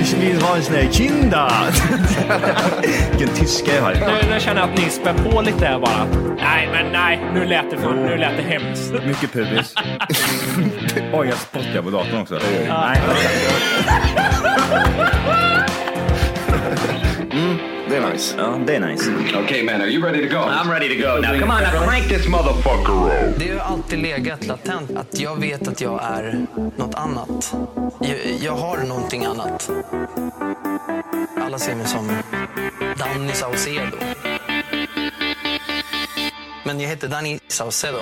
Ich vill ha en sån här kinda! Vilken tyska jag har. Nu, nu känner jag att ni spär på lite här bara. Nej, men nej, nu lät det, för, nu lät det hemskt. Mycket pubis. Oj, jag spottar på datorn också. Nej. Det är nice. Ja, det är nice. okay, man, are you ready to go? I'm ready to go now. Come on, now crank this motherfucker up. Det har alltid legat latent att jag vet att jag är något annat. Jag, jag har någonting annat. Alla ser mig som Danny Saucedo. Men jag heter Danny Saucedo.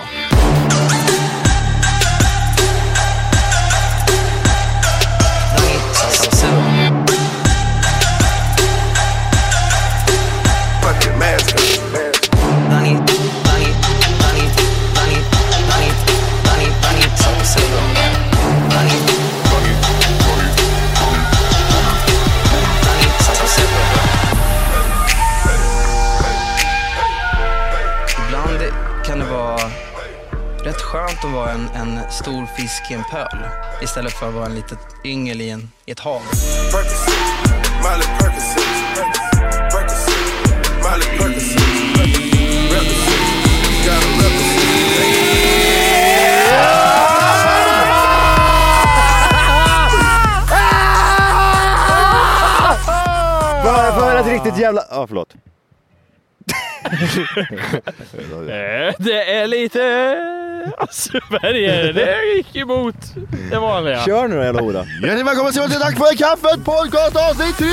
Danny Saucedo. Fucking Saucedo. Ibland kan det vara rätt skönt att vara en, en stor fisk i en pöl istället för att vara en litet yngel i, en, i ett hav. Miley Percocet. Percocet. Percocet. För, ett riktigt jävla... Ja, förlåt. Eh, Det är lite Asperger. Det gick emot det vanliga. Kör nu då jävla hora. Hjärtligt välkommen till Tack för kaffet podcast avsnitt 300!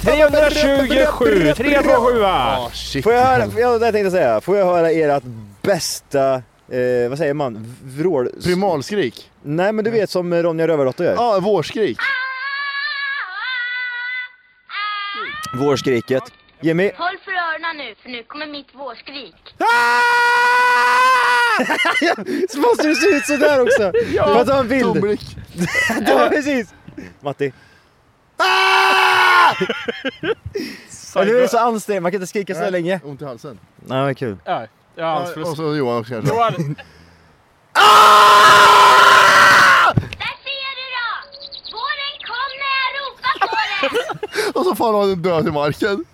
327, 327 Ah, shit. Får jag höra, jag, det tänkte jag säga. Får jag höra ert bästa, eh, vad säger man, vrål... Primalskrik. Nej men du vet som Ronja Rövardotter gör. Ja, vårskrik. Vårskriket. Jimmy. Håll för öronen nu, för nu kommer mitt vårskrik. Så måste det se ut sådär också. Får jag ta en bild? Tomblick. Ja, precis. Matti. Ja, nu är det så ansträngt, man kan inte skrika så länge. Ont i halsen. Nej men kul. Ja, ja, Ja, hans och så Johan också kanske. Johan, Där ser du då! Våren kom när jag ropade på den! Och så faller han död i marken.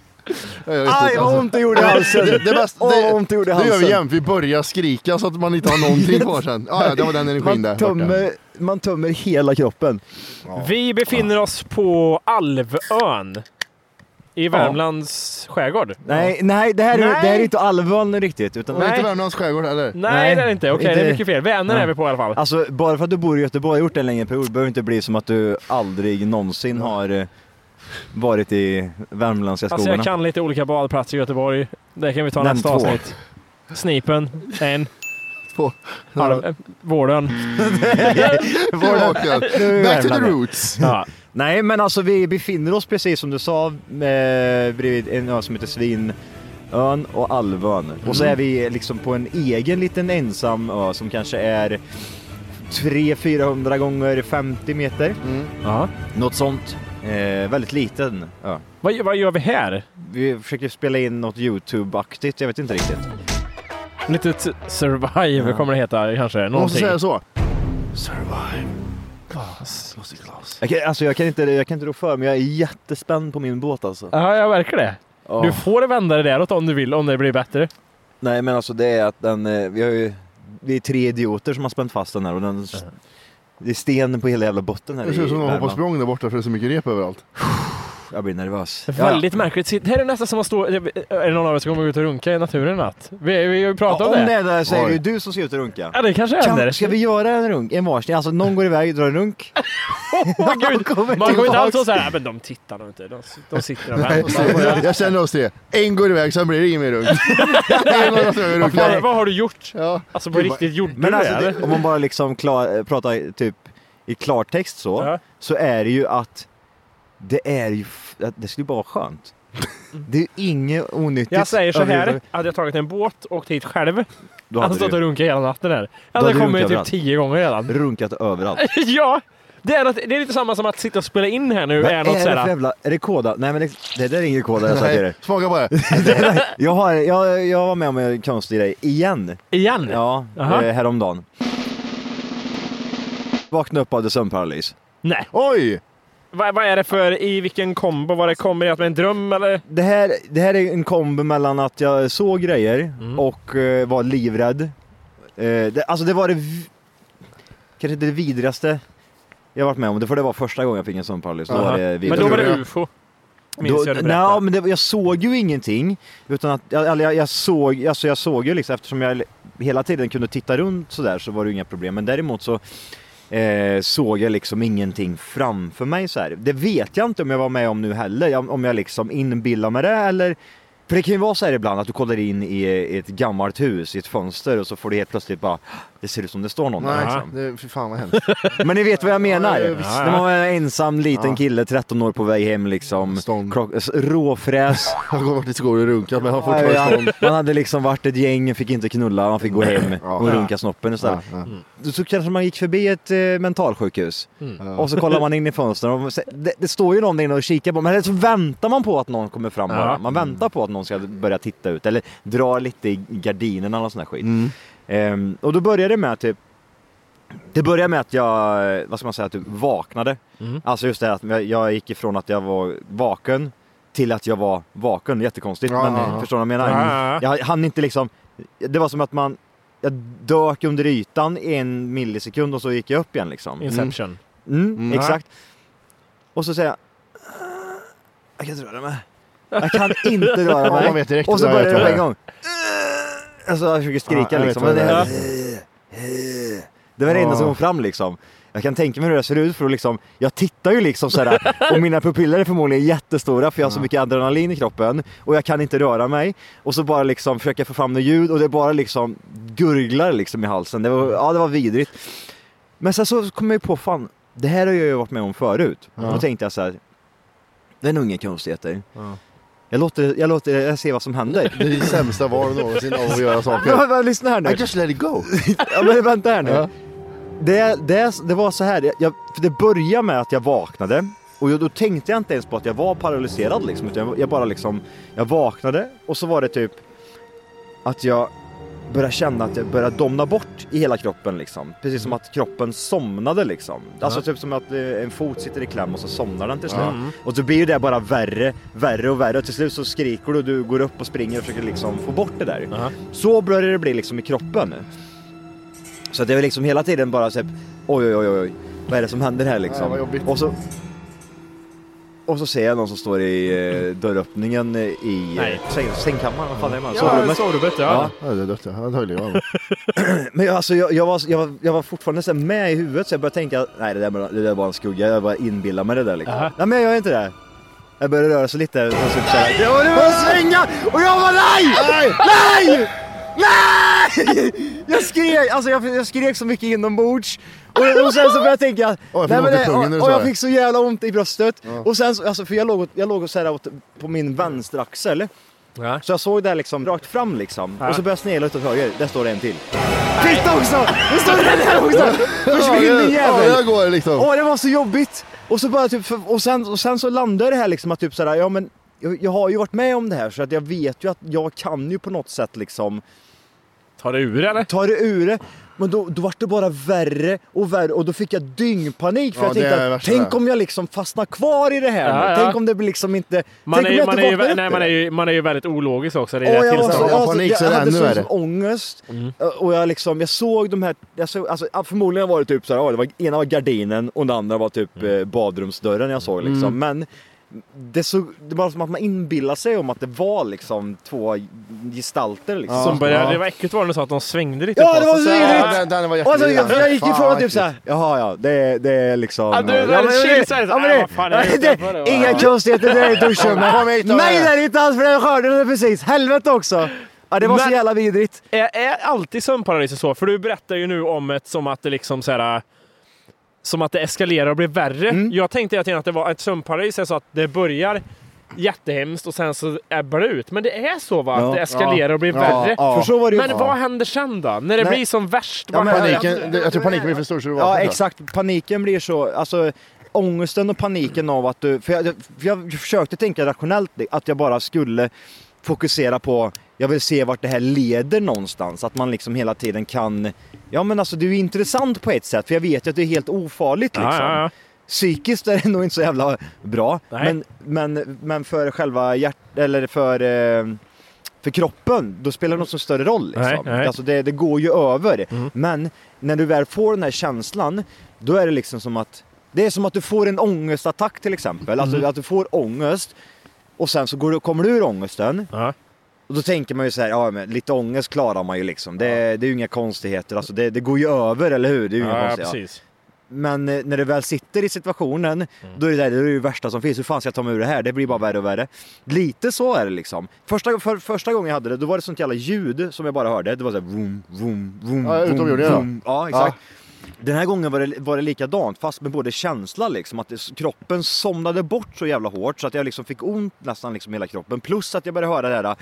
Jag vet Aj inte, vad alltså. ont det gjorde i halsen. Det, det, bästa, Åh, vad det, ont det gjorde i det gör vi jämt, vi börjar skrika så att man inte har någonting kvar sen. Ja, ja, det var den energin där. Man tömmer, man tömmer hela kroppen. vi befinner oss på Alvön. I Värmlands skärgård. Nej, nej, det här är, Nej. det här är inte Alvön riktigt. Utan, Och inte Nej. Värmlands skärgård heller. Nej, Nej, det är det inte. Okej, det är inte- mycket fel. Vänern Ja. är vi på i alla fall. Alltså bara för att du bor i Göteborg och gjort det en längre period behöver inte bli som att du aldrig någonsin har eh, varit i värmländska Alltså skogarna. jag kan lite olika badplatser i Göteborg. Det kan vi ta Nämn nästa två. avsnitt. Snipen, en. Två. Halv, eh, vården. Är Back to the roots. Ja. Nej men alltså vi befinner oss precis som du sa eh, bredvid en ö som heter Svin. ön och Alvön. Och så är vi liksom på en egen liten ensam ö som kanske är 300-400 gånger 50 meter. Ja. Något sånt. Eh, väldigt liten ö. Vad, vad gör vi här? Vi försöker spela in något YouTube-aktigt, jag vet inte riktigt. Lite survive kommer det heta kanske. Man måste Någonting. säga så. Jag kan, alltså jag kan inte, jag kan inte rå för men jag är jättespänd på min båt alltså. Ja, jag verkar det. Ja. Du får vända det däråt om du vill, om det blir bättre. Nej men alltså det är att den, eh, vi har ju, vi är tre idioter som har spänt fast den här och den, det är sten på hela jävla botten här Det ser ut som i de hoppar språng där borta för det är så mycket rep överallt. Jag blir nervös. Väldigt märkligt. Det här är nästan som att stå... Är det någon av er som kommer ut och runka i naturen i natt? Vi, vi har ju pratat Ja, om om det. det är där så är det ju du som ska ut och runka. Ja, det kanske händer. Kan, ska vi göra en runk, en varsin? Alltså någon går iväg, drar en runk. Åh, gud. kommer Man går inte alls så såhär, men de tittar nog inte. De, de sitter där Nej, med. jag känner oss tre. En går iväg, sen blir det ingen mer runt. Vad, vad har du gjort? Ja. Alltså på riktigt, gjorde Men du alltså det? om man bara liksom klar, pratar typ i klartext så, Ja. så är det ju att det är ju, det skulle bara vara skönt. Det är ju inget onyttigt. Jag säger så här, hade jag tagit en båt och åkt hit själv, Då hade hade stått du och runkat hela natten här. Jag hade hade kommit typ överallt. tio gånger redan. runkat överallt. ja! Det är, något, det är lite samma som att sitta och spela in här nu. Vad är är något det för jävla, är det koda? Nej men det, det där är ingen koda jag sa till dig. Smaka på det. Jag, har, jag, jag var med om en konstig grej igen. Igen? Ja, Jaha. eh, häromdagen. Vaknade upp av sömnparalys. Nej. Oj! Vad, vad är det för, i vilken kombo? Var det kombinerat med en dröm eller? Det här, det här är en kombo mellan att jag såg grejer Mm. och eh, var livrädd. Eh, det, alltså det var det kanske det vidrigaste jag varit med om. Det för det var första gången jag fick en sömnparalys. Då Aha. var det Men då var det ufo. Minns Då, jag du nej, men det, jag såg ju ingenting. Utan att, jag, eller jag, jag, såg, alltså jag såg ju liksom, eftersom jag hela tiden kunde titta runt sådär så var det ju inga problem. Men däremot så eh, såg jag liksom ingenting framför mig så här. Det vet jag inte om jag var med om nu heller. Om jag liksom inbillar mig det eller för det kan ju vara så här ibland att du kollar in i ett gammalt hus i ett fönster och så får du helt plötsligt bara det ser ut som det står någon där Nej, liksom. det, fy fan vad hemskt. Men ni vet vad jag menar? Ja, ja. När man var en ensam liten Ja. kille, 13 år på väg hem liksom. Klock, råfräs. Jag har i skolan och runkat men har Ja, fortfarande stånd. man hade liksom varit ett gäng, fick inte knulla, man fick gå hem och runka snoppen istället. Ja. Så kanske man gick förbi ett eh, mentalsjukhus och så kollar man in i fönstren och det, det står ju någon där inne och kikar på men så väntar man på att någon kommer fram bara. Man väntar på att någon ska börja titta ut eller dra lite i gardinerna eller sån här skit. Mm. Ehm, och då började det med att typ det började med att jag, vad ska man säga, typ vaknade. Mm. Alltså just det att jag, jag gick ifrån att jag var vaken till att jag var vaken. Jättekonstigt Ja, men ja, förstår du vad jag menar? Ja, ja, Jag hann inte liksom, det var som att man, jag dök under ytan i en millisekund och så gick jag upp igen liksom. Inception. Mm, Mm. Exakt. Och så säger jag, jag kan inte röra mig. Jag kan inte röra Ja, mig. man vet direkt och så jag börjar det vet på en det gång. Alltså jag försöker skrika Ja, jag liksom. Men det det, det var det enda som kom fram liksom. Jag kan tänka mig hur det ser ut för att liksom, jag tittar ju liksom sådär och mina pupiller är förmodligen jättestora för jag har så mycket adrenalin i kroppen och jag kan inte röra mig. Och så bara liksom försöker jag få fram något ljud och det bara liksom gurglar liksom i halsen. Det var, ja det var vidrigt. Men sen så kom jag ju på, fan, det här har jag ju varit med om förut. Ja. Då tänkte jag så här, det är nog inga konstigheter. Ja. Jag låter, jag låter, jag ser vad som händer. Det är det sämsta val någonsin av att göra saker. men, lyssna här nu. I just let it go. Ja men vänta här nu. Ja. Det, det, det var så här, jag, för det började med att jag vaknade och jag, då tänkte jag inte ens på att jag var paralyserad liksom, utan jag, jag bara liksom, jag vaknade och så var det typ att jag började känna att jag började domna bort i hela kroppen liksom. Precis som att kroppen somnade liksom. Alltså typ som att eh, en fot sitter i kläm och så somnar den till slut. Och så blir ju det bara värre, värre och värre och till slut så skriker du och du går upp och springer och försöker liksom få bort det där. Aha. Så börjar det bli liksom i kroppen. Så det är liksom hela tiden bara så här, oj oj oj oj, vad är det som händer här Ja, liksom? jobbigt. och så och så ser jag någon som står i eh, dörröppningen i Nej. eh, säng, sängkammaren, vad fan är man? Ja, Sovrummet. sovrummet ja. Ja. Ja, det är dött ja. Han höll ju Men jag, alltså, jag, jag, var, jag, var, jag var fortfarande så med i huvudet så jag började tänka, nej det där, bara- det där var en skugga, jag bara inbillar mig det där liksom. Aha. Nej men jag gör inte det. Jag började röra sig lite och så såhär, det var svänga! Och jag var nej! Nej! Nej! Nej! Jag skrek, alltså jag, jag skrek så mycket inombords. Och, och sen så började jag tänka, jag fick nej, men det, pungen och, och jag det. fick så jävla ont i bröstet. Och sen så, alltså för jag låg, jag låg så här åt, på min vänsteraxel. Ja. Så jag såg det liksom rakt fram liksom. Ja. Och så började jag snegla ut åt höger. Där står det en till. Titta också! Det står den där också! Försvinn din Ja, jävel! jag går liksom. Åh, det var så jobbigt! Och så bara typ, för- och sen, och sen så landade det här liksom att typ sådär, ja men jag, jag har ju varit med om det här så att jag vet ju att jag kan ju på något sätt liksom Ta det ur eller? ta det ur det. Men då, då var det bara värre och värre och då fick jag dyngpanik för Ja, jag tänkte att tänk om jag liksom fastnar kvar i det här Ja, ja. Tänk om det blir liksom inte... Man tänk är, ju- jag man, inte är ju, nej, man, är ju, man är ju väldigt ologisk också i det jag, så, tillståndet. Ja, jag, panik, jag, så jag hade sån ångest och jag liksom, jag såg de här, jag såg, alltså, förmodligen var det typ så här, det var, ena var gardinen och den andra var typ eh, badrumsdörren jag såg liksom. Men det, såg, det var som att man inbillade sig om att det var liksom två gestalter liksom. Som började, Ja. Det var äckligt var det när du sa att de svängde lite Ja, på det var så Så-. Ja, den, den var alltså, jag, jag gick ju Fan, från vad typ såhär, äckligt. jaha ja, det, det är liksom... Ja, du är men väldigt det- chill så här, ja, men äh, det- fan är det det-? Inga konstigheter, det är i duschen. Kom hit då, Nej det. är inte alls för jag hörde det precis. Helvete också. Ja det var så Men- jävla vidrigt. Är, är alltid sömnparalyser så? För du berättar ju nu om ett som att det liksom så här, som att det eskalerar och blir värre. Mm. Jag tänkte hela tiden att det var ett sömnparalys är så att det börjar jättehemskt och sen så ebbar det ut. Men det är så va? Att Ja. det eskalerar och blir Ja, värre. ja. För så var det ju. Men vad händer sen då? När det Nej. blir som värst? Ja, men? Paniken, det- jag tror paniken blir för stor så du. Ja jag. exakt, paniken blir så, alltså ångesten och paniken av att du, för jag, för jag försökte tänka rationellt att jag bara skulle fokusera på, jag vill se vart det här leder någonstans, att man liksom hela tiden kan, ja men alltså det är intressant på ett sätt, för jag vet ju att det är helt ofarligt liksom. Ja, ja, ja. Psykiskt är det nog inte så jävla bra, Nej. men, men, men för själva hjärt, eller för eh, för kroppen, då spelar det någon så större roll. Liksom. Nej, nej. Alltså det, det går ju över. Mm. Men när du väl får den här känslan, då är det liksom som att det är som att du får en ångestattack till exempel. Alltså Mm. att du får ångest och sen så går du, kommer du ur ångesten Ja. och då tänker man ju så här, ja men lite ångest klarar man ju liksom. Det, det är ju inga konstigheter, alltså det, det går ju över, eller hur? Det är ju inga Ja, ja, konstigheter. precis. Men eh, när du väl sitter i situationen, Mm. då är det, där, det är det värsta som finns. Hur fan ska jag ta mig ur det här? Det blir bara värre och värre. Lite så är det liksom. Första, för, första gången jag hade det, då var det sånt jävla ljud som jag bara hörde. Det var såhär vroom, vroom, vroom, Ja, vroom, utomjordingar då? vroom. Ja, exakt. Den här gången var det, var det likadant, fast med både känsla liksom, att det, kroppen somnade bort så jävla hårt så att jag liksom fick ont nästan liksom hela kroppen. Plus att jag började höra det här,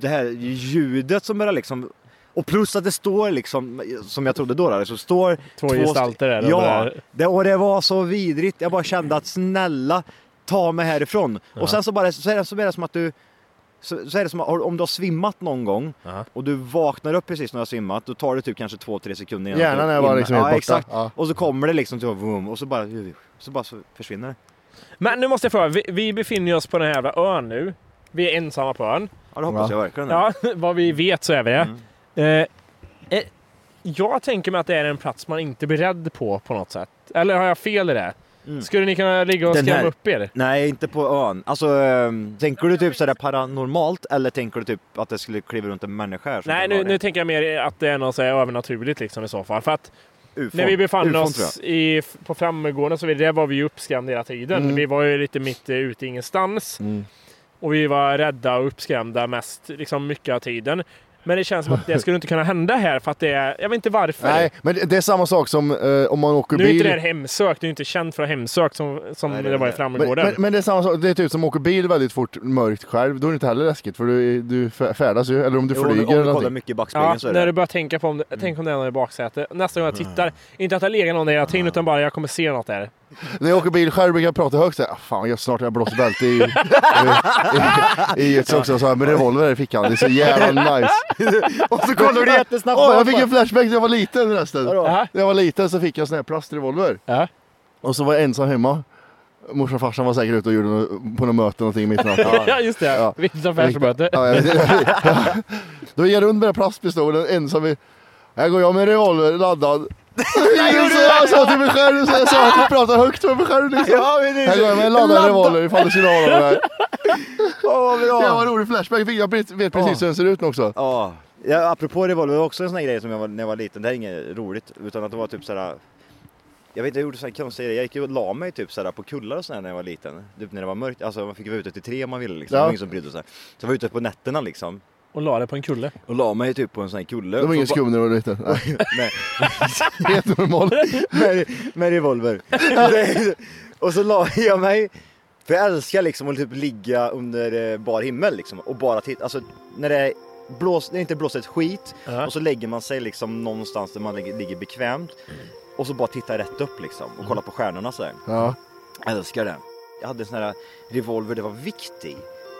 det här ljudet som började liksom och plus att det står liksom, som jag trodde då, där, så står Två gestalter där Ja, det, och det var så vidrigt. Jag bara kände att snälla, ta mig härifrån. Och sen så, bara, så, är det, så är det som att du så, så är det som att om du har svimmat någon gång Ja. och du vaknar upp precis när du har svimmat, då tar det typ kanske två, tre sekunder innan Hjärnan är bara liksom helt ja, borta. exakt. Ja. Och så kommer det liksom till vroom, och så bara, så bara så försvinner det. Men nu måste jag fråga, vi, vi befinner oss på den här jävla ön nu. Vi är ensamma på ön. Ja, det hoppas Ja. jag verkligen. Ja, vad vi vet så är vi det. Mm. Eh, eh, jag tänker mig att det är en plats man inte blir rädd på på något sätt. Eller har jag fel i det? Mm. Skulle ni kunna ligga och Den skrämma här- upp er? Nej, inte på ön. Alltså, ehm, tänker du typ sådär paranormalt eller tänker du typ att det skulle kliva runt en människa här? som Nej, kan nu, vara nu det? tänker jag mer att det är något så här övernaturligt liksom i så fall. För att Ufon. när vi befann Ufon, oss i, på Frammegården så vidare, där var vi ju uppskrämda hela tiden. Mm. Vi var ju lite mitt eh, ute i ingenstans. Mm. Och vi var rädda och uppskrämda mest, liksom mycket av tiden. Men det känns som att det skulle inte kunna hända här för att det är, jag vet inte varför. Nej, men det är samma sak som eh, om man åker Nu är bil. inte det här hemsökt, det är inte känt för att ha hemsökt som, som Nej, det det, var i det. Men, men, men det är samma sak, det är typ som åker bil väldigt fort mörkt själv. Då är det inte heller läskigt för du, du fär- färdas ju. Eller om du Jo, om du- flyger om eller du kollar mycket i backspegeln Ja, så är när det. du börjar tänka på om tänk om det är någon i baksätet. Nästa gång jag tittar, inte att det ligger någon där hela tiden utan bara jag kommer se något där. När jag åker bil själv brukar jag prata högt såhär, "Ah, fan jag snart har jag blåst bälte i, i, i ett också så här, med revolver i fickan. Det är så jävla nice. Och så kollar du jättesnabbt Åh, jag fick en flashback när jag var liten förresten. När jag var liten så fick jag sån här plastrevolver. Ja. Och så var jag ensam hemma. Morsan och farsan var säkert ute och gjorde något, på något möte någonting mitt i natten. Ja, just det. Ja. Viktigt affärsmöte. Ja, vet, ja. Då gick jag runt med den plastpistolen ensam i... Här går jag med revolver laddad. Så jag sa till mig själv, så jag sa att jag pratar högt för mig själv liksom. Ja, men det är Här går jag med en laddad revolver ifall det skulle vara någon där. Åh, vad Det var bra! en rolig flashback, jag vet precis hur den ser ut nu också. Ja. Ja, apropå revolver, det var också en sån här grej som jag var, när jag var liten. Det här är inget roligt, utan att det var typ såhär... Jag vet inte, jag gjorde sådana konstiga grejer. Jag gick och la mig typ såhär på kullar och sådär när jag var liten. Typ när det var mörkt. Alltså man fick vara ute till tre om man ville liksom. Ja. Det var ingen som brydde sig. Så jag var ute på nätterna liksom. Och la det på en kulle. Och la mig typ på en sån här kulle. Det var ingen Så skum när du var liten. Nej, Nej, Helt normal. med, med revolver. Och så la jag mig För jag älskar liksom att typ ligga under eh, bar himmel liksom och bara titta, alltså när det är blås, det är inte blåser ett skit Ja. och så lägger man sig liksom någonstans där man ligger, bekvämt och så bara titta rätt upp liksom och kolla på stjärnorna sådär. Ja. Jag älskar det. Jag hade en sån här revolver, det var vikt i.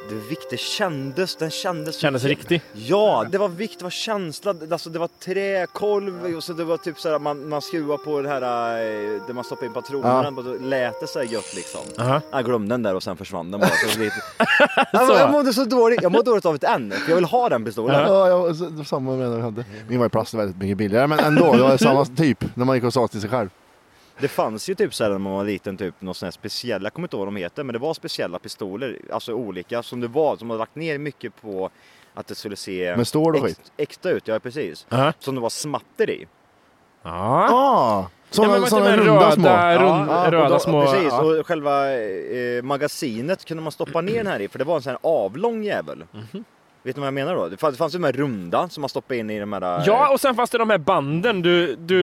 Det, var vikt, det kändes, den kändes så Kändes riktig. Ja, det var vikt, det var känsla, alltså det var träkolv och så det var typ så här man, man skruvar på det här eh, där man stoppar in patronerna och då lät det så här gött liksom. Aha. Jag glömde den där och sen försvann den bara. Så lite... jag, jag mådde så dåligt, jag mår dåligt av det än, för jag vill ha den pistolen. Ja, ja, så- var samma med den vi hade. Min var i plast väldigt mycket billigare, men ändå. Det var samma typ när man gick och sa till sig själv. Det fanns ju typ så här när man var liten, typ någon sån här speciella, jag kommer inte ihåg vad de heter, men det var speciella pistoler, alltså olika som det var, som hade lagt ner mycket på att det skulle se och ex- skit? äkta ut, ja precis. Aha. Som det var smatter i. Ja. Ah, såna, ja, men såna såna runda röda, små. Rund, Ja, röda då, små... Precis, ja. och själva eh, magasinet kunde man stoppa ner den här i, för det var en sån här avlång jävel. Mhm. Vet ni vad jag menar då? Det fanns, det fanns ju de här runda som man stoppade in i de här... eh, Ja, och sen fanns det de här banden. Du, du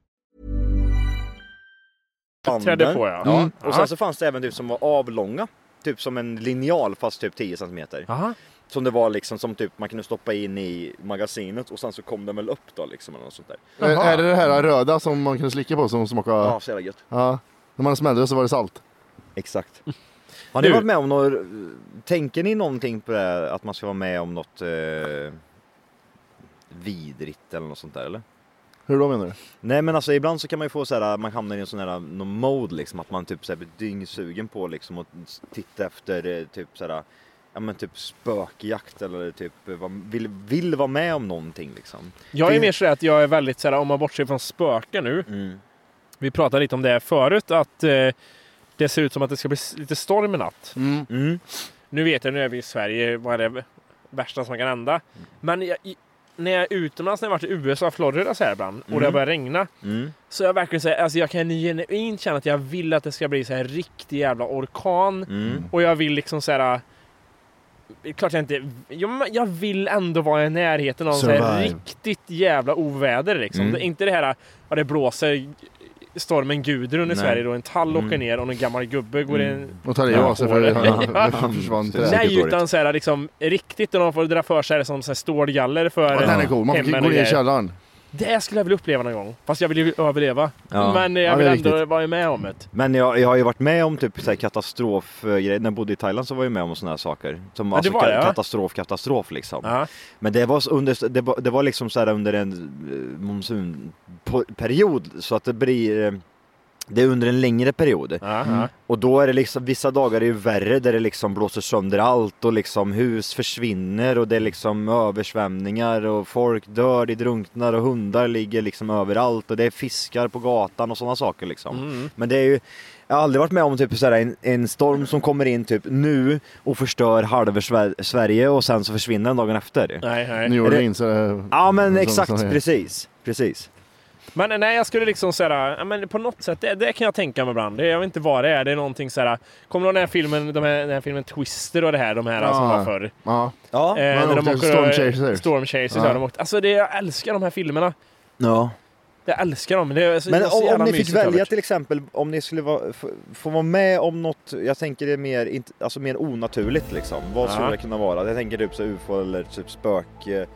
Trädde på, ja. Mm. Och sen så fanns det även typ som var avlånga. Typ som en linjal fast typ 10 cm. Aha. Som det var liksom som typ man kunde stoppa in i magasinet och sen så kom den väl upp då liksom eller något sånt där. Är, är det det här röda som man kunde slicka på som smakar... Ja, så jävla gött. Ja. När man smällde det så var det salt. Exakt. Har ni Du- varit med om något, tänker ni någonting på det här, att man ska vara med om något eh, vidrigt eller något sånt där eller? Hur då menar du? Nej men alltså ibland så kan man ju få så här, man hamnar i en sån här någon mode liksom att man typ så här blir dyngsugen på liksom att titta efter eh, typ så här, ja men typ spökjakt eller typ vad- vill, vill vara med om någonting liksom. Jag är mer så att jag är väldigt såhär, om man bortser från spöken nu. Mm. Vi pratade lite om det förut, att eh, det ser ut som att det ska bli lite storm i natt. Mm. Nu vet jag, nu är vi i Sverige, vad är det värsta som kan hända? Men jag, när jag är utomlands, när jag varit i USA, Florida så här ibland, och det har börjat regna. Mm. Så jag verkligen säger, alltså jag kan genuint känna att jag vill att det ska bli så här riktig jävla orkan. Mm. Och jag vill liksom så här. är Klart jag inte... Jag, jag vill ändå vara i närheten av så här riktigt jävla oväder liksom. Mm. Det inte det här att det blåser stormen Gudrun i Nej. Sverige då en tall Mm. åker ner och en gammal gubbe går Mm. in. Och tar i av sig för han han försvann till det. Säkert Nej, utan så här liksom riktigt och de får dra för sig det som så här stålgaller för Ja, den är cool. Man får och gå ner i källaren. Det skulle jag vilja uppleva någon gång. Fast jag vill ju överleva. Ja. Men jag Ja, vill ändå riktigt. vara med om det. Men jag, jag har ju varit med om typ så här katastrofgrejer, när jag bodde i Thailand så var jag med om sådana här saker. Som det alltså var ja. katastrof, katastrof liksom. Ja. Men det var, under, det var, det var liksom så här under en eh, monsunperiod så att det blir eh, det är under en längre period. Mm. Och då är det liksom, vissa dagar är ju värre där det liksom blåser sönder allt och liksom hus försvinner och det är liksom översvämningar och folk dör, de drunknar och hundar ligger liksom överallt och det är fiskar på gatan och sådana saker liksom. Mm. Men det är ju, jag har aldrig varit med om typ så här en, en storm som kommer in typ nu och förstör halva Sver- Sverige och sen så försvinner den dagen efter. Nej, nej. New Är det- Orleans. är- Ja men exakt, precis. Precis. Men nej, jag skulle liksom säga, ja, men på något sätt, det, det kan jag tänka mig ibland. Det, jag vet inte vad det är. Det är någonting såhär, kommer du ihåg den här filmen, de här, den här filmen Twister och det här, de här Ja. som var förr? Ja. Ja. Eh, Man när de åkte åker- Storm Chasers. Storm Chasers, Ja. ja. de åkte. Alltså det, jag älskar de här filmerna. ja. Jag älskar dem. Det är så, Men så om, om ni fick välja över. till exempel, om ni skulle vara, få, få vara med om något, jag tänker det är mer, alltså mer onaturligt liksom. Vad skulle Ja. det kunna vara? Jag tänker typ så ufo eller typ spök eh,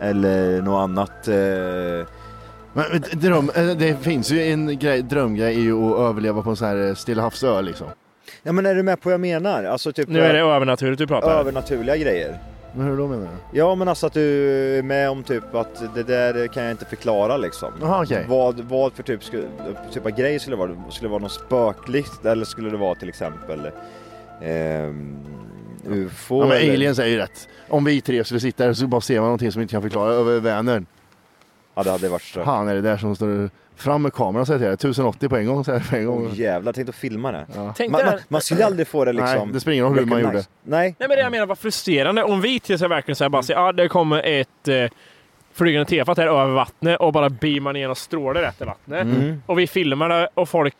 eller något annat. Eh, Men, dröm, eh, det finns ju en grej, drömgrej i ju att överleva på en sån här eh, Stilla havsö liksom. Ja men är du med på vad jag menar? Alltså typ Nu är det övernaturligt du pratar. övernaturliga grejer. Men hur då menar du? Ja men alltså att du är med om typ att det där kan jag inte förklara liksom. Jaha, okej. Vad, vad för typ, skulle, typ av grej skulle det vara? Skulle det vara något spökligt eller skulle det vara till exempel ehm, UFO? Ja men eller? aliens är ju rätt. Om vi tre skulle sitta här så bara ser man någonting som inte kan förklara över Vänern. Ja det hade varit så. Han är det där som står fram med kameran säger jag till dig. 1080 på en gång säger jag på en gång. Oh, jävlar, tänk att filma det. Tänk Man, man, man skulle aldrig få det liksom... Nej, det spelar ingen roll hur man gjorde. Nej. Nej men det jag menar var frustrerande. Om vi till sig verkligen säger bara säger ja det kommer ett eh, flygande tefat här över vattnet och bara beamar ner och strålar rätt i vattnet. Mm. Och vi filmar det och folk...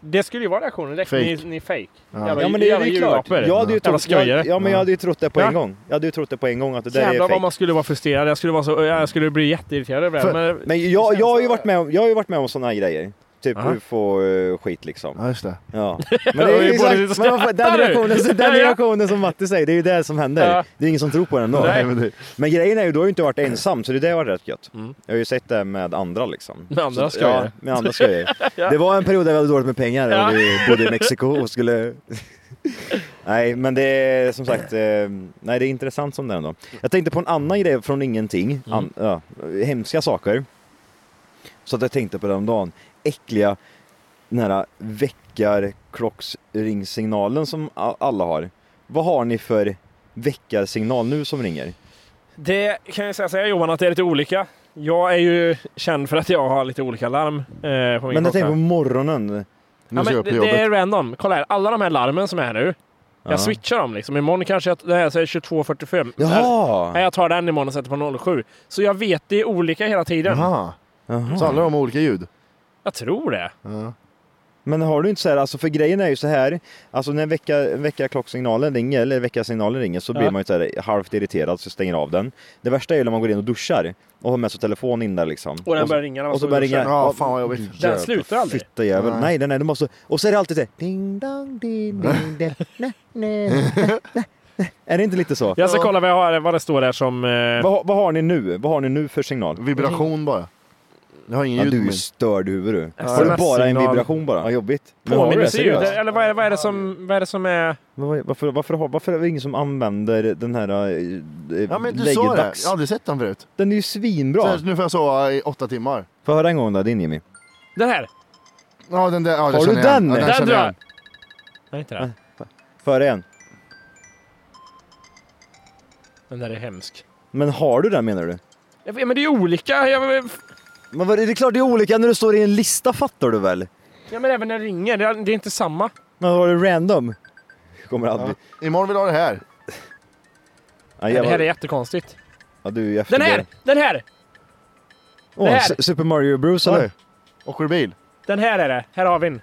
Det skulle ju vara reaktionen direkt. Fake. Ni, ni är fake. Ja. Jävla, Ja men det är jävla ju klart. Jag hade ju trott, jag, ja men jag hade ju trott det på Ja. en gång. Jag hade ju trott det på en gång att det där är Jävlar vad fake. man skulle vara frustrerad. Jag skulle, vara så, jag skulle bli jätteirriterad över det. För- Men, Men jag, jag har ju varit med om, jag har ju varit med om sådana här grejer. Typ Aha. ufo-skit liksom. Ja just det. Ja. Ja, Men det är ju exakt, men den reaktionen, den Ja, ja. reaktionen som Matti säger, det är ju det som händer. Ja. Det är ingen som tror på den då. Nej. men det, Men grejen är ju, du har ju inte varit ensam, så det där var rätt gött. Mm. Jag har ju sett det med andra liksom. Med andra Så- skojare. Ja, med andra skojare. Ja. Det var en period där vi hade dåligt med pengar Ja. och vi bodde i Mexiko och skulle... nej, men det är som sagt, eh, nej det är intressant som det är ändå. Jag tänkte på en annan grej från ingenting, Mm. an, ja, hemska saker. Så att jag tänkte på det om dagen. Äckliga den här väckarklocksringsignalen som alla har. Vad har ni för väckarsignal nu som ringer? Det kan jag säga så här Johan, att det är lite olika. Jag är ju känd för att jag har lite olika larm eh, på min Men jag tänker på morgonen. Ja, men det, det är random. Kolla här, alla de här larmen som är nu. Ja. Jag switchar dem liksom. Imorgon kanske jag, det här säger 22.45. Jaha! Nej, jag tar den imorgon och sätter på 07. Så jag vet det är olika hela tiden. Jaha. Jaha. Så alla de har olika ljud? Jag tror det. Ja. Men har du inte så här, alltså för grejen är ju så här, alltså när väcka, väckarklocksignalen ringer, eller väckarsignalen ringer, så Ja. blir man ju så här halvt irriterad så stänger av den. Det värsta är ju när man går in och duschar och har med sig telefon in där liksom. Och den så- börjar ringa när man Och så börjar ringa. Ja, fan vad jobbigt. Den slutar aldrig. Fitta jävel. Nej. Nej, den är, de måste, och så är det alltid det ding dong ding ding ding nej, nej, nej, nej. Är det inte lite så? Jag ska kolla vad, jag har, vad det står där som... Eh, Vad, vad har ni nu? Vad har ni nu för signal? Vibration bara. Jag har ingen Ja, ljud du är min. störd huvud du. Har du bara en vibration bara? Ja, jobbigt. Men har du det? påminnelse ljud. Seriöst? Eller vad är, det- vad, är det som, vad är det som är... Varför, varför, har- varför är det ingen som använder den här äh, Ja men du sa det. Jag har aldrig sett den förut. Den är ju svinbra. Så nu får jag sova i åtta timmar. Får jag höra en gång då, din Jimmy? Den här! Ja den där. Ja, Har den du igen. den? Ja, Den Den jag. Nej, inte den. Höra igen? Den där är hemsk. Men har du den menar du? Vet, men det är olika. Jag, Men vad, det är klart det är olika när du står i en lista fattar du väl? ja, men även när det ringer. Det är, det är inte samma. Men har du random? Kommer aldrig... Ja. Imorgon vill jag ha det här. Ja, det här är var... jättekonstigt. ja, du är ju efter Den här! det. Den här! Åh, det här. Super Mario Bros eller? Oj. Åker bil? Den här är det. Här har vi den.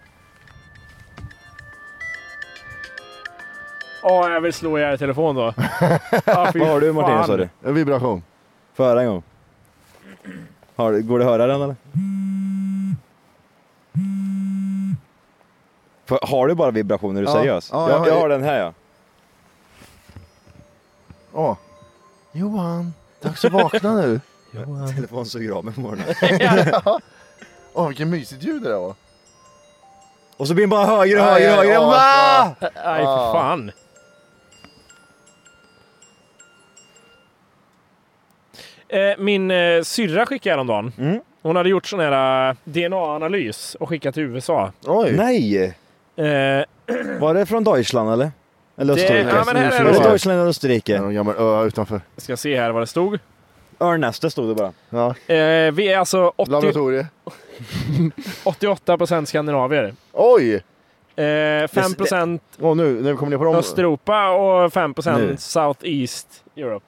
Åh, jag vill slå ihjäl telefon då. Ja, fy Vad har du Martina fan. sa du? En vibration. Höra en gång? Har, du- går det att höra den eller? Har du bara vibrationer? Är du Ja. seriös? Ja, jag, jag har jag ju- har den här ja. Åh. Johan, dags att vakna nu. Telefonen suger av mig på morgonen. Åh vilken mysigt ljud det där var. Och så blir den bara högre och högre och aj, högre. aj, för fan. Eh, min eh, syrra skickade häromdagen. Mm. Hon hade gjort sån här eh, DNA-analys och skickat till USA. Oj. Nej! Eh, Var det från Deutschland eller? Eller Det- Österrike? ja, men här är det det. Deutschland eller Österrike? någon gammal ö utanför. jag ska se här vad det stod. Örnäste stod det bara. Ja. Eh, vi är alltså 80, Laboratorie. 88% skandinavier. Oj! Eh, 5% Åh nu, vi kommer ner på dem. Östeuropa och 5% Nu. South East Europe.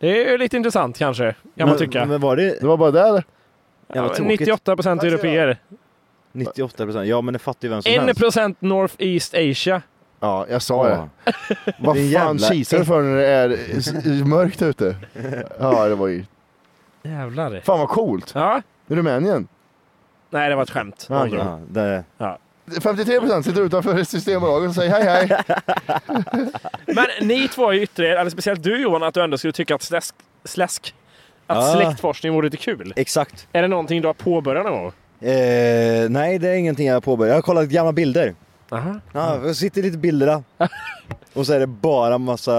Det är ju lite intressant kanske, kan man tycka. Men, men var det Det var bara där. Ja, tråkigt? 98% europeer. 98 procent? Ja men det fattar ju vem som helst. 1% North East Asia. Ja, jag sa det. Ja. Vad fan jävla kisar du för när det är mörkt ute? Ja, det var ju... Jävlar. Fan vad coolt! Ja. Rumänien. Nej, det var ett skämt. Ja, okej. Ja, det, 53% sitter utanför Systembolaget och säger hej hej. Men ni två är ju yttre, eller speciellt du Johan, att du ändå skulle tycka att släsk, släsk Att Ah. släktforskning vore lite kul. Exakt. Är det någonting du har påbörjat någon gång? Eh, nej, det är ingenting jag har påbörjat. Jag har kollat gamla bilder. Aha. Ja, jag sitter lite bilderna. Och så är det bara massa...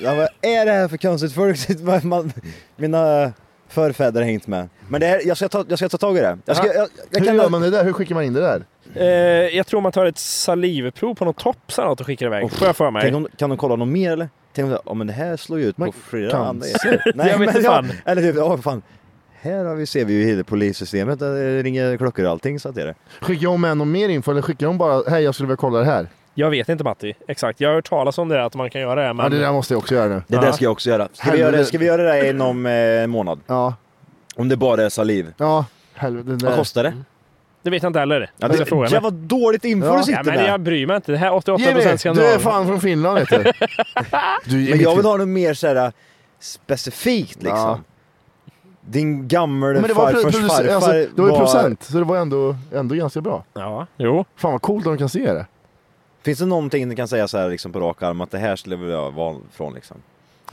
Ja, vad är det här för konstigt folk? Mina förfäder har hängt med. Men det är, jag, ska ta, jag ska ta tag i det. Jag, ska, jag, jag Hur kan, gör man det där? Hur skickar man in det där? Eh, jag tror man tar ett salivprov på något tops eller något och skickar iväg. Får jag för mig. Om, kan de kolla något mer eller? Tänk om, ja, men det här slår ju ut på flera kan- andra. Jag vet ja, fan. Eller typ, ja fan. Här har vi, ser vi ju hela polissystemet, där det ringer klockor och allting så att det är det. Skickar de med någon mer info eller skickar de bara hej jag skulle vilja kolla det här? Jag vet inte Matti. Exakt. Jag har hört talas om det att man kan göra det. Men... Ja det där måste jag också göra nu. Det där ska jag också göra. Ska vi göra, det- ska vi göra det inom eh, en månad? Ja. Om det bara är saliv. Ja, helvete. det där- Vad kostar det? Det vet jag inte heller. Ja, Jag det, fråga jävla dåligt info Ja. du Ja, sitter men med. jag bryr mig inte. Det här 88% Jimmy, du är fan från Finland vet du. du är Men jag vill ha något mer såhär specifikt liksom. Ja. Din gammal Men det var, farfars produc- farfar alltså, det var ju procent, så det var ändå, ändå ganska bra. Ja, jo. Fan vad coolt om de kan se det. Finns det någonting du kan säga så här liksom på rak arm att det här skulle jag vilja vara från liksom?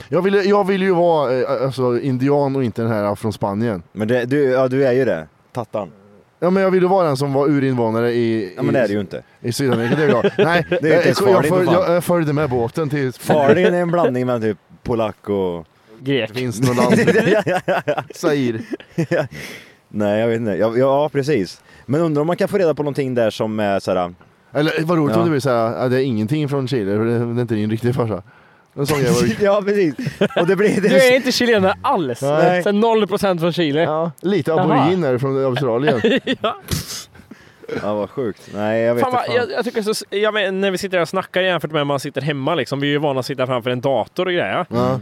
Jag vill, jag vill ju vara eh, alltså, indian och inte den här från Spanien. Men det, du, ja, du är ju det. Tattan. Ja men jag vill ju vara den som var urinvånare i, Ja men det är det ju inte. i Sydamerika, det är klart. Nej, Det är inte jag, ens jag, fan. jag, jag följde med båten till Farin är en blandning mellan typ polack och... Grek. Det finns något land. Zaire. Nej jag vet inte. Ja, ja precis. Men undrar om man kan få reda på någonting där som är såhär... Eller vad roligt Ja. om det blir såhär, det är ingenting från Chile, det, det är inte din riktiga farsa. En sån det. ja precis. Och det blir... Det Du är inte chilenare alls. Nej. Sen 0% från Chile. Ja, lite aboriginer från Australien. ja. Ja vad sjukt. Nej jag vet Fan, inte fan. jag, jag tycker så, jag vet, när vi sitter här och snackar jämfört med när man sitter hemma liksom. Vi är ju vana att sitta framför en dator och grejer. Ja.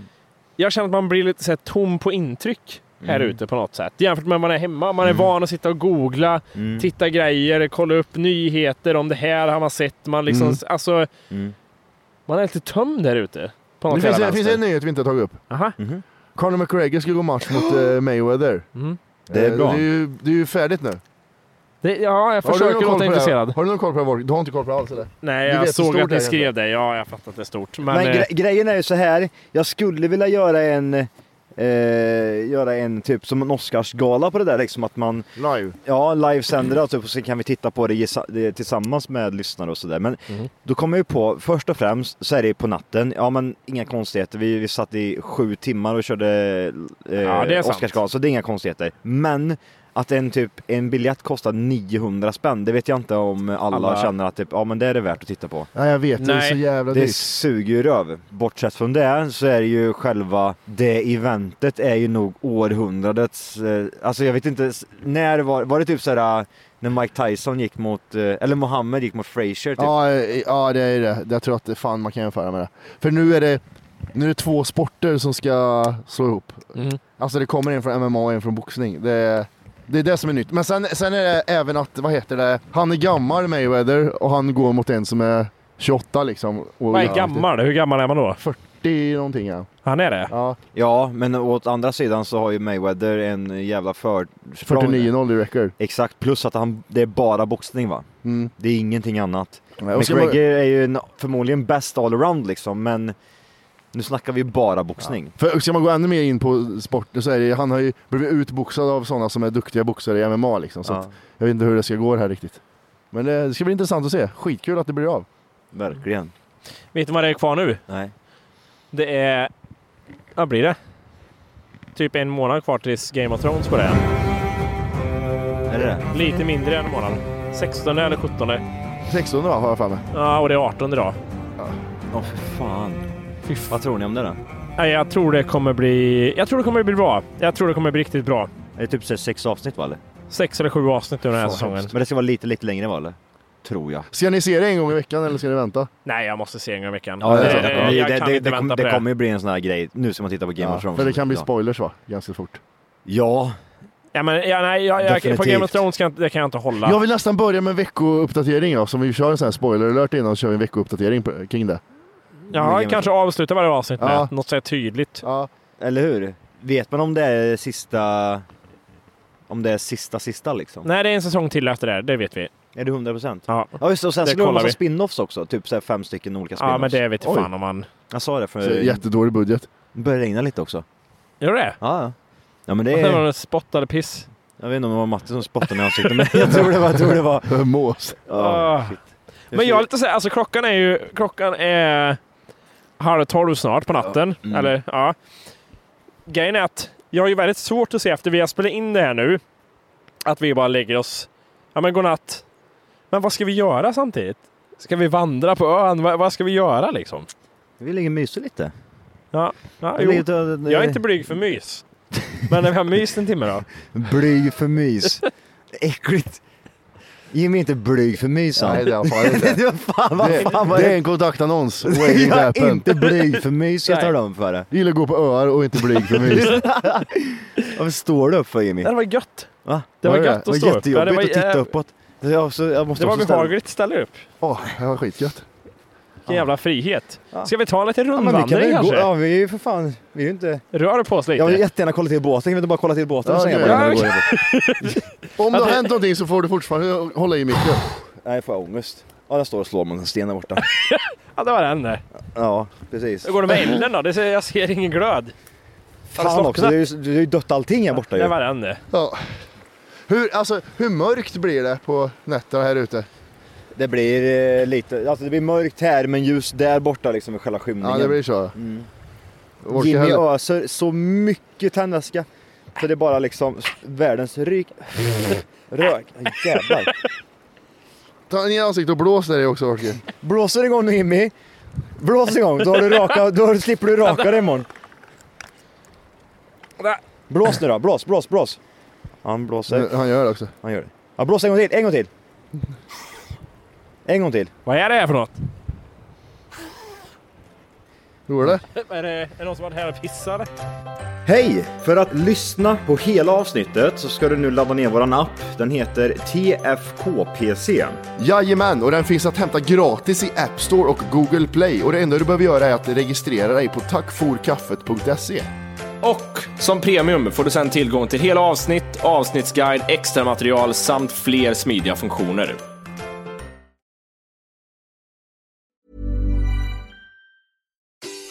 Jag känner att man blir lite så här, tom på intryck här Mm. ute på något sätt. Jämfört med när man är hemma. Man är van att sitta och googla, Mm. titta grejer, kolla upp nyheter om det här har man sett. Man liksom, Mm. alltså, Mm. man är lite tömd där ute. På något Det finns, det finns en nyhet vi inte har tagit upp. Aha. Mhm. Conor McGregor ska gå match mot eh, Mayweather. Mm. Det är Eh, bra. Det är ju, det är ju färdigt nu. Det, ja, jag försöker låta intresserad. Har du någon koll på det? Borg? Du har inte koll på det alls eller? Nej, Du jag såg att ni skrev det. Ja, jag fattar att det är stort. Men, Men eh, gre grejen är ju så här. jag skulle vilja göra en, eh, göra en typ som en Oscarsgala på det där liksom att man, Live. ja livesänder det typ, och så kan vi titta på det tillsammans med lyssnare och sådär. Men Mhm. då kommer jag ju på, först och främst så är det på natten, ja men inga konstigheter. Vi, vi satt i sju timmar och körde eh, Ja, det är sant. Oscarsgala, så det är inga konstigheter. Men att en typ, en biljett kostar 900 spänn, det vet jag inte om alla, Alla- känner att typ, ja men det är det värt att titta på. Nej jag vet, det är Nej, så jävla Det dyrt. suger ju röv. Bortsett från det så är det ju själva det eventet är ju nog århundradets, eh, alltså jag vet inte, när var, var det typ såhär eh, när Mike Tyson gick mot, eh, eller Mohammed gick mot Frazier typ? Ja, eh, ja det är det. Jag tror att det fan man kan jämföra med det. För nu är det, nu är det två sporter som ska slå ihop. Mm. Alltså det kommer en från MMA och en från boxning. Det är, det är det som är nytt. Men sen, sen är det även att, vad heter det, han är gammal Mayweather och han går mot en som är 28 liksom. Och vad är gammal? Hur gammal är man då? 40 någonting ja. Han är det? ja Ja, men åt andra sidan så har ju Mayweather en jävla försprång. 49-0 i record. Exakt, plus att han, det är bara boxning va? Mm. Det är ingenting annat. Nej, och ska man- McGregor är ju en, förmodligen bäst allround liksom, men nu snackar vi bara boxning. För ska man gå ännu mer in på sporter så är det, han har ju blivit utboxad av sådana som är duktiga boxare i MMA liksom. Så Ja, att, jag vet inte hur det ska gå här riktigt. Men det, ska bli intressant att se. Skitkul att det blir av. verkligen. Vet du vad det är kvar nu? Nej. Det är... Vad blir det? Typ en månad kvar tills Game of Thrones börjar. Är det det? Lite mindre än en månad. 16 eller 17. 16 va, har jag för mig. Ja, och det är 18 idag. Åh för fan. Vad tror ni om det då? Nej, Jag tror det kommer bli... Jag tror det kommer bli bra. Jag tror det kommer bli riktigt bra. Är det typ så sex avsnitt va eller? Sex eller sju avsnitt under den här Fan, säsongen. Men det ska vara lite, lite längre va eller? Tror jag. Ska ni se det en gång i veckan eller ska ni vänta? Nej, jag måste se en gång i veckan. Ja, det, det, det, det, jag det, kan det, inte kom, på det det. kommer ju bli en sån här grej. Nu ska man titta på Game of Thrones. för det kan bli Ja. spoilers va? Ganska fort. Ja, Ja, men, ja, nej, jag, jag, på. Game of Thrones kan, jag inte- det kan jag inte hålla. Jag vill nästan börja med en veckouppdatering ja, som vi kör en sån här spoiler alert innan och kör vi en veckouppdatering på- kring det. Ja, kanske avsluta varje avsnitt med Ja. något så här tydligt. Ja. eller hur? Vet man om det är sista... Om det är sista sista liksom? Nej, det är en säsong till efter det. här, Det vet vi. Är det 100 procent? Ja, Ja just det, och sen Det skulle det vara massa vi. spin-offs också. Typ så här fem stycken olika spin-offs. ja men det vet Oj. fan om man... Jag sa det Så för... jättedålig budget. Det börjar regna lite också. Gör det? Ja, ja. Ja men det är... någon spottade piss. Jag vet inte om det var Matte som spottade mig i ansiktet men jag tror det var, jag tror det var... Mås. Ah. shit. Men jag är lite så här, alltså klockan är ju, klockan är halv tolv snart på natten. Mm. Eller ja. Grejen är att jag har ju väldigt svårt att se efter vi har spelat in det här nu. Att vi bara lägger oss, ja men godnatt. Men vad ska vi göra samtidigt? Ska vi vandra på ön? Vad, vad ska vi göra liksom? Vi ligger och myser lite. Ja, ja jo. Jag är inte blyg för mys. Men när vi har myst en timme då? Blyg för mys. Äckligt. Jimmy är inte blyg för mys han. Nej, det är han fan inte. Det fan, vad Det, fan var det är det? en kontaktannons. Jag är inte blyg för mys, jag tar om för det. Gillar att gå på öar och inte blyg för mys. Varför står du upp för Jimmy? Det var gött. Va? Det var Var gött det? att stå upp. Ja, jättejobbigt det var, att titta uppåt. Jag, måste Det var behagligt ställa upp. Åh, det var skitgött. Vilken jävla frihet. Ska vi ta en liten Ja, men vi kan rundvandring väl gå, kanske? ja vi är ju för fan, vi är ju inte... Rör på oss lite. Jag vill jättegärna kolla till båten, kan vi inte bara kolla till båten och det bara när det går? Om det har hänt någonting så får du fortfarande hålla i micken. Nej, jag får ångest. Ja, där står och slår mot en sten där borta. Ja, det var den där. Ja, precis. Hur går det med elden då? Det ser, jag ser ingen glöd. Har det Fan också, det är ju, det dött allting här borta Det ju. var den det. Ja. Hur, alltså, hur mörkt blir det på nätterna här ute? Det blir eh, lite, alltså det blir mörkt här men just där borta liksom i själva skymningen. Ja, det blir så. Mm. Jimmy heller- öser så mycket tändvätska. Så det är bara liksom världens ryk. Rök. Jävlar. Ta ner ansiktet och blås där i också Orke. Blåser igång nu Jimmy. Blås igång, då, har du raka, då slipper du raka dig imorgon. Blås nu då, blås, blås, blås. Han blåser. Han gör det också. Han gör det. Ja, blås en gång till, en gång till. En gång till. Vad är det här för något? Tror du det? Är det, är det någon som varit här och pissat? Hej! För att lyssna på hela avsnittet så ska du nu ladda ner våran app. Den heter TFKPC. Jajamän, och den finns att hämta gratis i App Store och Google Play. Och det enda du behöver göra är att registrera dig på tackforkaffet.se. Och som premium får du sedan tillgång till hela avsnitt, avsnittsguide, extra material samt fler smidiga funktioner.